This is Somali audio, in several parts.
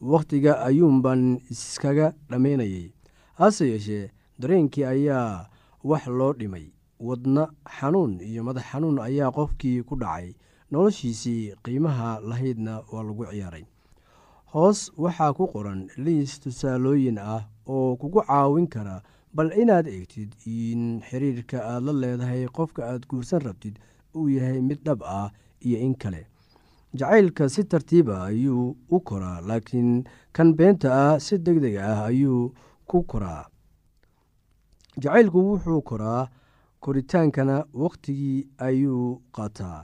wakhtiga ayuunbaan iskaga dhammaynayay hase yeeshee dareenkii ayaa wax loo dhimay. Wadna xanuun iyo madax xanuun ayaa qofkii ku dhacay. Noloshiisii qiimaha lahaydna waa lagu ciyaaray. Hoos waxaa ku qoran liis tusaalooyin ah oo kugu caawin kara bal inaad eegtid in xiriirka aad la leedahay qofka aad guursan rabtid uu yahay mid dhab ah iyo in kale jacaylka si tartiiba ayuu u koraa laakiin kan beenta ah si deg deg ah ayuu ku koraa. Jacaylku wuxuu koraa koritaankana wakhtigii ayuu qaataa.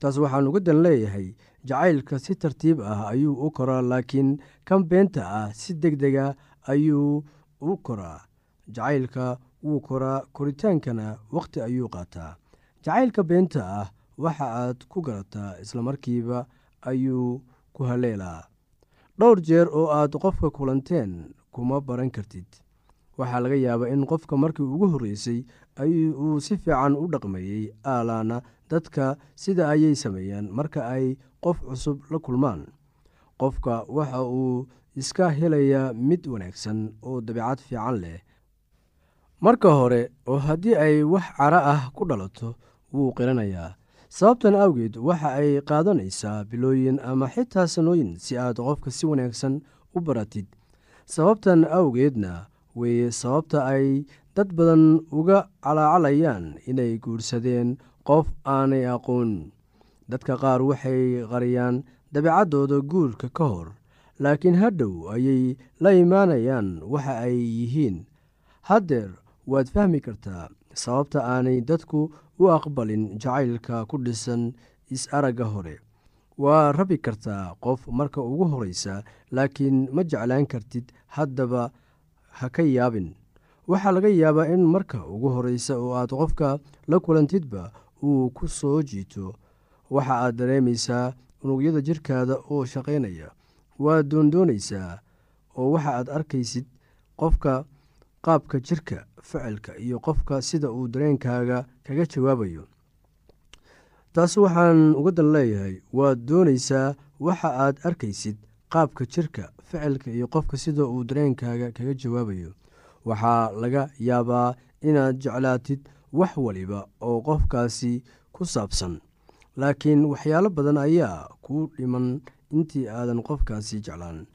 Taas waxaan uga dan leeyahay jacaylka si tartiib ah ayuu u koraa laakiin kan beenta ah si deg dega ayuu u koraa. Jacaylka wuu koraa koritaankana wakhti ayuu qaataa. Jacaylka beenta ah waxa aad ku garataa islamarkiiba ayuu ku haleelaa. Dhowr jeer oo aad qofka kulanteen kuma baran kartid. Waxaa laga yaabaa in qofka markii ugu horreysay uu si fiican u dhaqmayey aalaana dadka sida ayay sameeyaan marka ay qof cusub la kulmaan. Qofka waxa uu iska helayaa mid wanaagsan oo dabeicad fiican leh. Marka hore oo haddii ay wax cara ah ku dhalato wuu qiranayaa sababtan awgeed waxa ay qaadanaysaa bilooyin ama xitaa sanooyin si aad qofka si wanaagsan u baratid. Sababtan awgeedna weeye sababta ay dad badan uga calaacalayaan inay guursadeen qof aanay aqoon. Dadka qaar waxay qariyaan dabeecaddooda guurka ka hor laakiin hadhow ayay la imaanayaan waxa ay yihiin. Haddeer waad fahmi kartaa sababta aanay dadku u aqbalin jacaylka ku dhisan is-aragga hore. Waa rabi kartaa qof marka ugu horeysa laakiin ma jeclaan kartid haddaba ha ka yaabin. Waxaa laga yaabaa in marka ugu horeysa oo aad qofka la kulantidba uu ku soo jiito waxa aad dareemaysaa unugyada jirkaada oo shaqaynaya. Waad doondoonaysaa oo waxa aad arkaysid qofka qaabka jirka ficilka iyo qofka sida uu dareenkaaga kaga jawaabayo. Taas waxaan uga dan leeyahay waad doonaysaa waxa aad arkaysid qaabka jirka ficilka iyo qofka sida uu dareenkaaga kaga jawaabayo. Waxaa laga yaabaa inaad jeclaatid wax waliba oo qofkaasi ku saabsan laakiin waxyaalo badan ayaa kuu dhiman intii aadan qofkaasi jeclaan.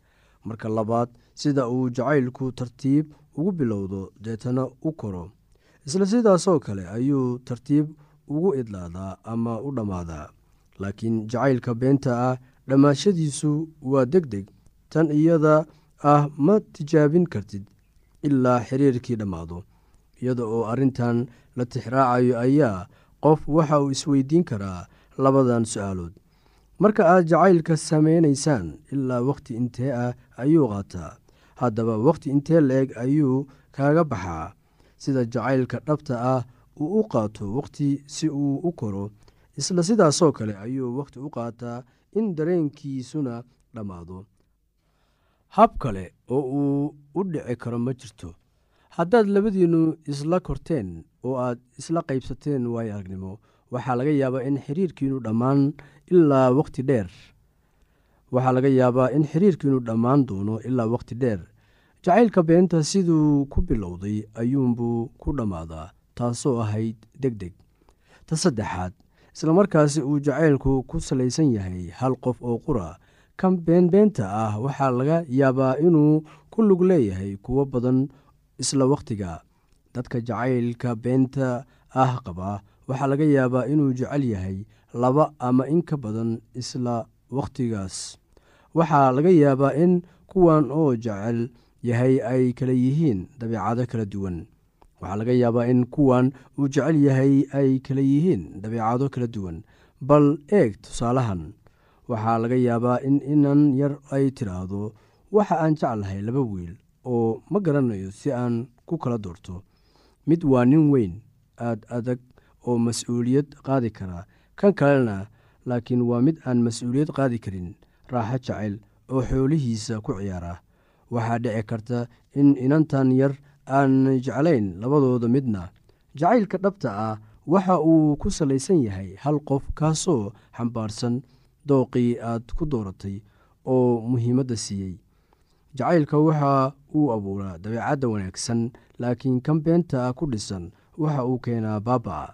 Marka labaad sida uu jacaylku tartiib ugu bilowdo deetana u koro. Isla sidaasoo kale ayuu tartiib ugu idlaadaa ama u dhammaadaa. Laakiin jacaylka beenta ah dhammaashadiisu waa deg deg tan iyada ah ma tijaabin kartid ilaa xiriirkii dhammaado. Iyada oo arrintan la tixraacayo ayaa qof waxa uu isweydiin karaa labadan su'aalood. Marka aad jacaylka sameynaysaan ilaa wakhti intee ah ayuu qaataa haddaba wakhti intee la-eg ayuu kaaga baxaa. Sida jacaylka dhabta ah uu u qaato wakhti si uu u koro isla sidaasoo kale ayuu wakhti u qaataa in dareenkiisuna dhammaado hab kale oo uu u dhici karo ma jirto. Haddaad labadiinnu isla korteen oo aad isla qaybsateen waayo aragnimo waxaa laga yaabaa in xiriirkiinu dhammaan ilaa wakhti dheer waxaa laga yaabaa in xiriirkiinu dhammaan doono ilaa wakhti dheer. Jacaylka beenta siduu ku bilowday ayuunbuu ku dhammaadaa taasoo ahayd deg deg ta saddexaad islamarkaasi uu jacaylku ku salaysan yahay hal qof oo qura kan beenbeenta ah waxaa laga yaabaa inuu ku lug leeyahay kuwo badan isla wakhtiga dadka jacaylka beenta ah qaba waxaa laga yaabaa inuu jecel yahay laba ama in ka badan isla wakhtigaas waxaa laga yaabaa in kuwan oo jecel yahay ay kala yihiin dabeicado kala duwan. Waxaa laga yaabaa in kuwan uu jecel yahay ay kala yihiin dabeicado kala duwan. Bal eeg tusaalahan waxaa laga yaabaa in inan yar ay tidhaahdo waxa aan jeclahay laba wiil oo ma garanayo si aan ku kala doorto. Mid waa nin weyn aad adag oo mas'uuliyad qaadi kara. Kan kalena laakiin waa mid aan mas'uuliyad qaadi karin. Raaxo jacayl oo xoolihiisa ku ciyaara. Waxaa dhici karta in inantan yar aan jeclayn labadooda midna. Jacaylka dhabta ah waxa uu ku salaysan yahay hal qof kaasoo xambaarsan dooqii aad ku dooratay oo muhiimadda siiyey. Jacaylka waxa uu abuuraa dabeecadda wanaagsan laakiin kan beenta ku dhisan waxa uu keenaa baaba'a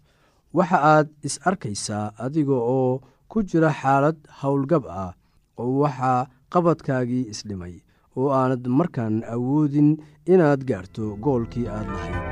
waxa aad is arkaysaa adiga oo ku jira xaalad howlgab ah oo waxaa qabadkaagii isdhimay oo aanad markaan awoodin inaad gaarto goolkii aad lahayd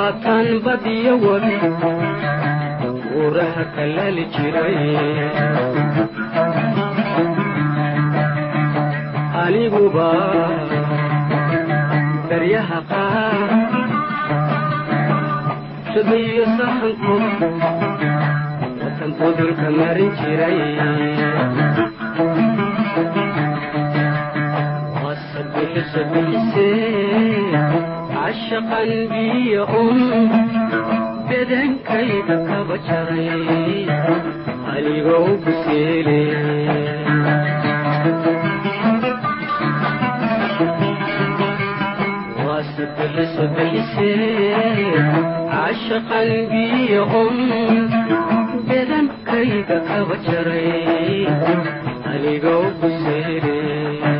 waatan badiyo wabi uuraha kalaali jiray aniguba daryaha qaar shabiyo sahanku watan budulka marin jiray wasabixisa bixisee cashaqan biyo un bedankayga kaba jaray biyo un bedankayga kaba jaray anigoo buseele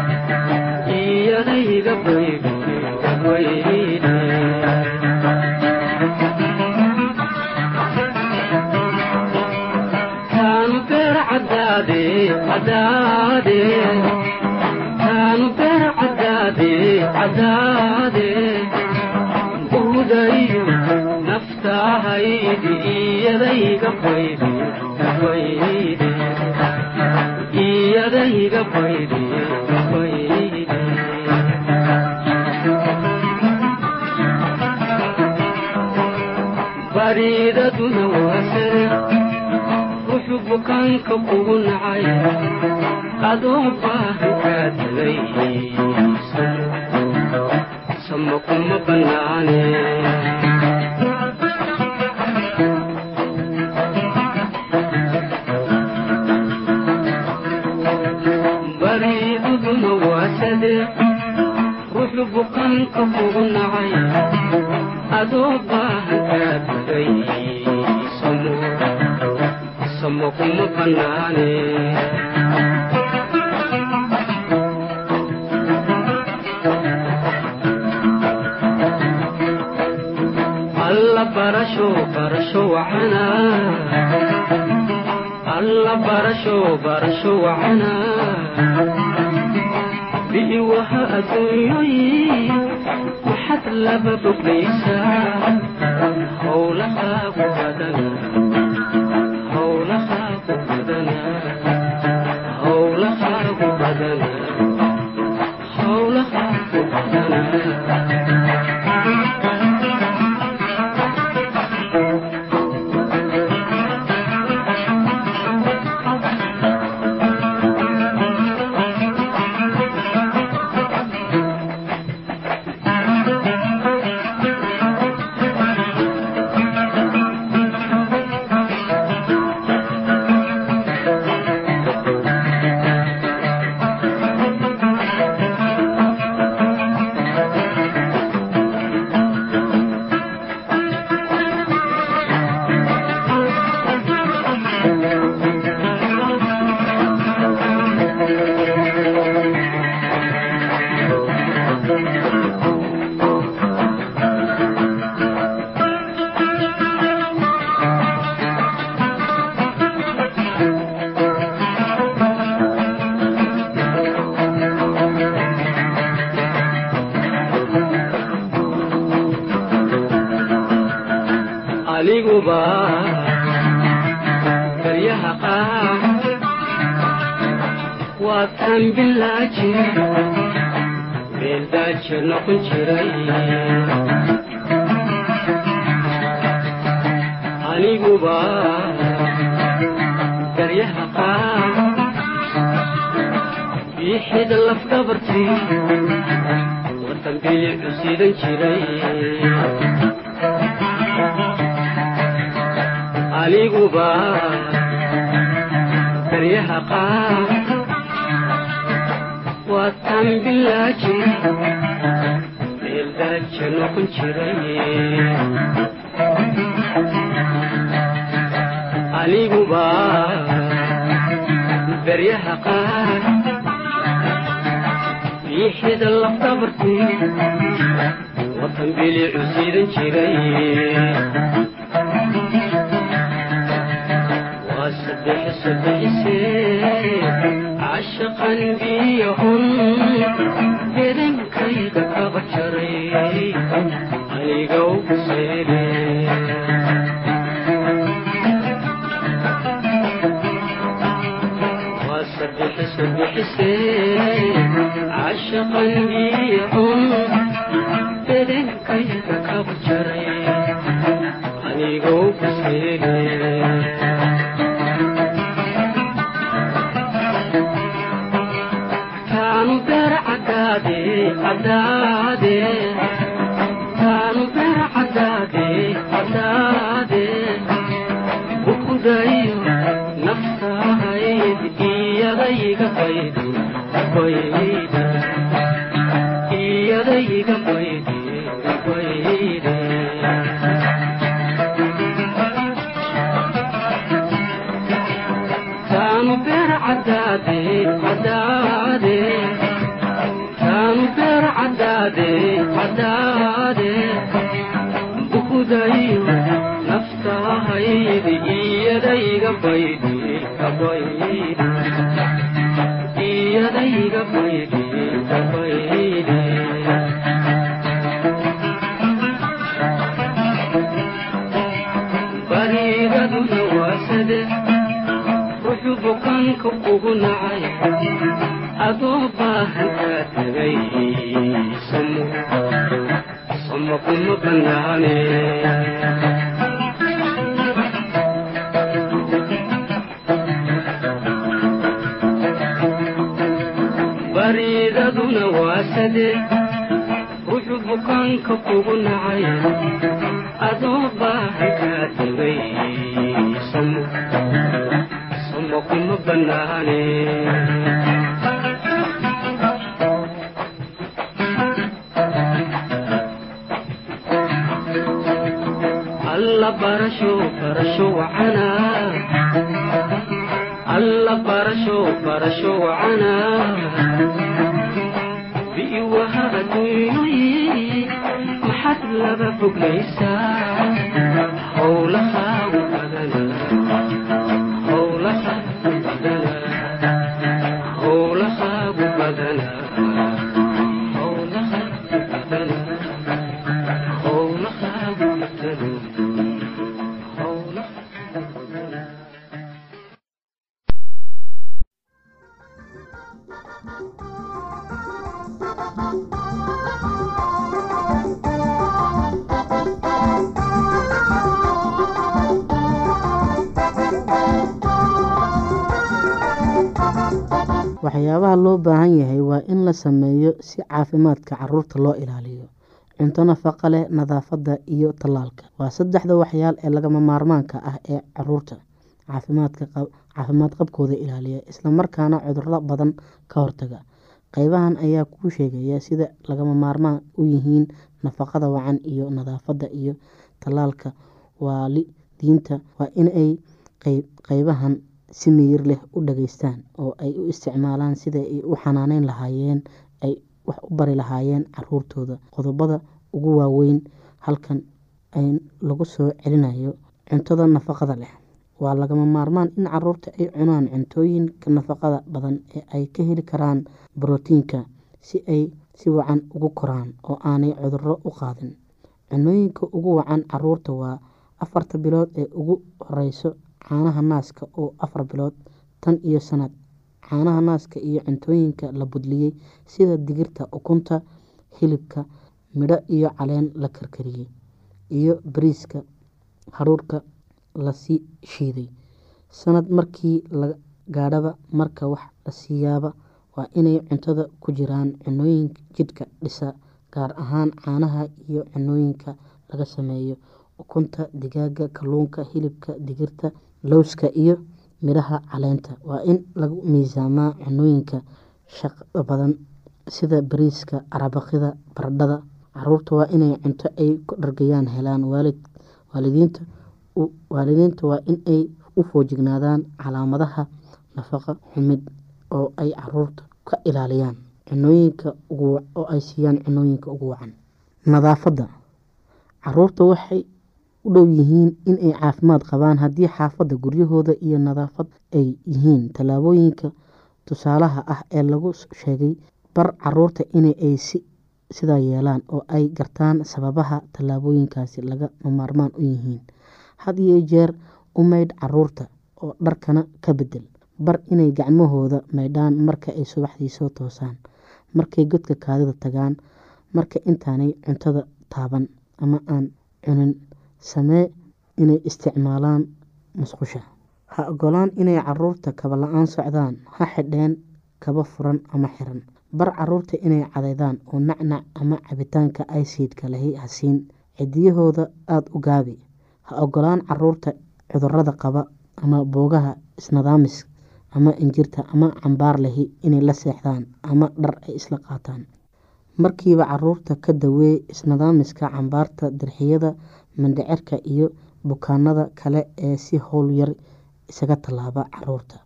iyadayga baydi baydi bariidaduna ruxu bukaanka kugu nacay. Adoo baahan kaa tagay sama kuma bannaane bukaanka kugu nacay adoo baahan kaa tagay samo kuma bannaane alla barasho barasho wacana alla barasho barasho wacana bi'i waha adduunyoyi waxaad laba howlahaagu badana howlahaagu badana aniguba daryaha qaar waa taan bilaaji meeldaaji noqon jiray aniguba daryaha qaar biixida lafdhabartii watan bilicu sidan jiray bixise bixise cashaqan biyahun bedankayga kaba jaray aniga ugu seele waase bixise bixise biyahun bedankayga bukudayo naftahaydi iyadayga baydi kabaydi iyadayga baydi kabaydi bariiraduna waasade ruxu bukaanka ugu nacay adoo baahan kaa tagay kuma bannaane bariidaduna waasade ruxu bukaanka kugu nacay. Adoo baahan kaa tagay samo kuma bannaane alla bi'iwaha adduunyoyi maxaad laba foglaysaa howlahaagu waxyaabaha loo baahan yahay waa in la sameeyo si caafimaadka carruurta loo ilaaliyo. Cunto nafaqo leh nadaafadda iyo tallaalka. Waa saddexda waxyaal ee lagama maarmaanka ah ee carruurta caafimaadka caafimaad qabkooda ilaaliya islamarkaana cudurro badan ka hortaga. Qeybahan ayaa kuu sheegaya sida lagama maarmaan u yihiin nafaqada wacan iyo nadaafadda iyo tallaalka. Waalidiinta waa inay qeyb- qeybahan si miyir leh u dhageystaan oo ay u isticmaalaan sida ay u xanaaneyn lahaayeen ay wax u bari lahaayeen caruurtooda. Qodobada ugu waaweyn halkan ay lagu soo celinayo cuntada nafaqada leh. Waa lagama maarmaan in carruurta ay cunaan cuntooyinka nafaqada badan ee ay ka heli karaan borotiinka si ay si wacan ugu koraan oo aanay cudurro u qaadin. Cunooyinka ugu wacan carruurta waa afarta bilood ee ugu horeyso caanaha naaska oo afar bilood tan iyo sanad caanaha naaska iyo cuntooyinka la budliyey sida digirta ukunta hilibka midho iyo caleen la karkariyey iyo bariiska haruurka la sii shiiday. Sanad markii la gaadhaba marka wax la siiyaaba waa inay cuntada ku jiraan cunooyinka jidhka dhisa gaar ahaan caanaha iyo cunooyinka laga sameeyo. Ukunta digaaga kalluunka hilibka digirta lowska iyo midhaha caleenta. Waa in lagu miisaamaa cunooyinka shaqada badan sida bariiska arabaqida baradhada. Caruurta waa inay cunto ay ku dhargayaan helaan waalid waalidiinta waalidiinta waa in ay u foojignaadaan calaamadaha nafaqa xumid oo ay carruurta ka ilaaliyaan oo ay siiyaan cunooyinka ugu wacan. Nadaafadda. Caruurta waxay u dhow yihiin inay caafimaad qabaan haddii xaafadda guryahooda iyo nadaafad ay yihiin. Tallaabooyinka tusaalaha ah ee lagu sheegay bar carruurta in ay sidaa yeelaan oo ay gartaan sababaha tallaabooyinkaasi laga maarmaan u yihiin. Had iyo jeer u maydh carruurta oo dharkana ka bedel bar inay gacmahooda maydhaan marka ay subaxdii soo toosaan markay godka kaadida tagaan marka intaanay cuntada taaban ama aan cunin samee inay isticmaalaan musqusha. Ha ogolaan inay carruurta kaba la'aan socdaan ha xidheen kaba furan ama xiran. Bar carruurta inay cadeydaan oo nacnac ama cabitaanka aysiidka lahi hasiin cidiyahooda aada u gaabi. Ha ogolaan carruurta cudurrada qaba ama boogaha isnadaamis ama injirta ama cambaar lahi inay la seexdaan ama dhar ay isla qaataan. Markiiba carruurta ka daweey isnadaamiska cambaarta dirxiyada mandhicirka iyo bukaanada kale ee si howlyar isaga tallaaba carruurta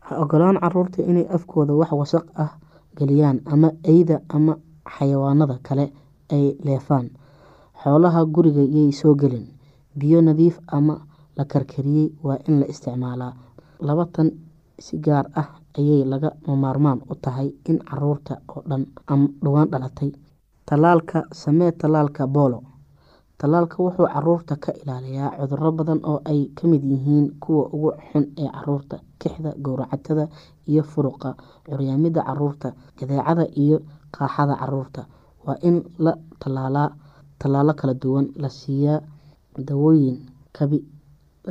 ha ogolaan carruurta inay afkooda wax wasaq ah geliyaan ama eyda ama xayawaanada kale ay leefaan. Xoolaha guriga yay soo gelin biyo nadiif ama la karkariyey waa in la isticmaalaa. Labatan si gaar ah ayay laga maarmaan u tahay in carruurta oo dhan ama dhowaan dhalatay. Tallaalka samee tallaalka boolo tallaalka wuxuu carruurta ka ilaaliyaa cuduro badan oo ay ka mid yihiin kuwa ugu xun ee carruurta kixda gowracatada iyo furuqa curyaamida carruurta jadeecada iyo qaaxada carruurta waa in la tallaalaa tallaalo kala duwan la siiyaa dawooyin kabi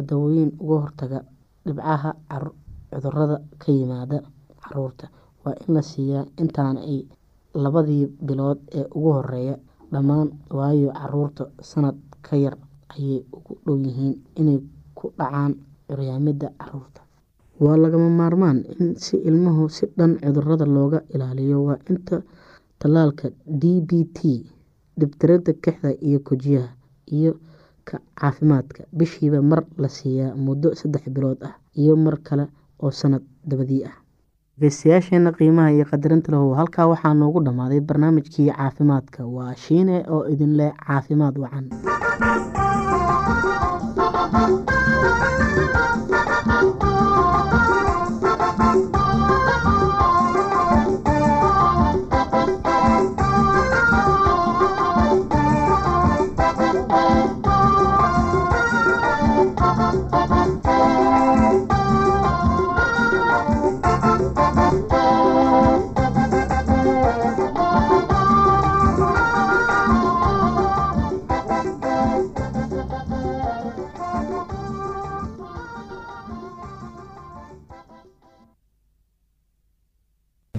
dawooyin uga hortaga dhibcaha cudurrada ka yimaada carruurta waa in la siiyaa intaan ay labadii bilood ee ugu horreeya dhammaan waayo carruurta sanad ka yar ayay ugu dhow yihiin inay ku dhacaan curyaamida carruurta. Waa lagama maarmaan in si ilmuhu si dhan cudurrada looga ilaaliyo. Waa inta tallaalka d b t dhibtirada kixda iyo kujiyaha iyo ka caafimaadka. Bishiiba mar la siiyaa muddo saddex bilood ah iyo mar kale oo sanad dabadii ah dhegeystayaasheena qiimaha iyo qadarinta lahu. Halkaa waxaa noogu dhammaaday barnaamijkii caafimaadka. Waa shiine oo idin leh caafimaad wacan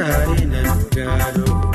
taari na gaadho.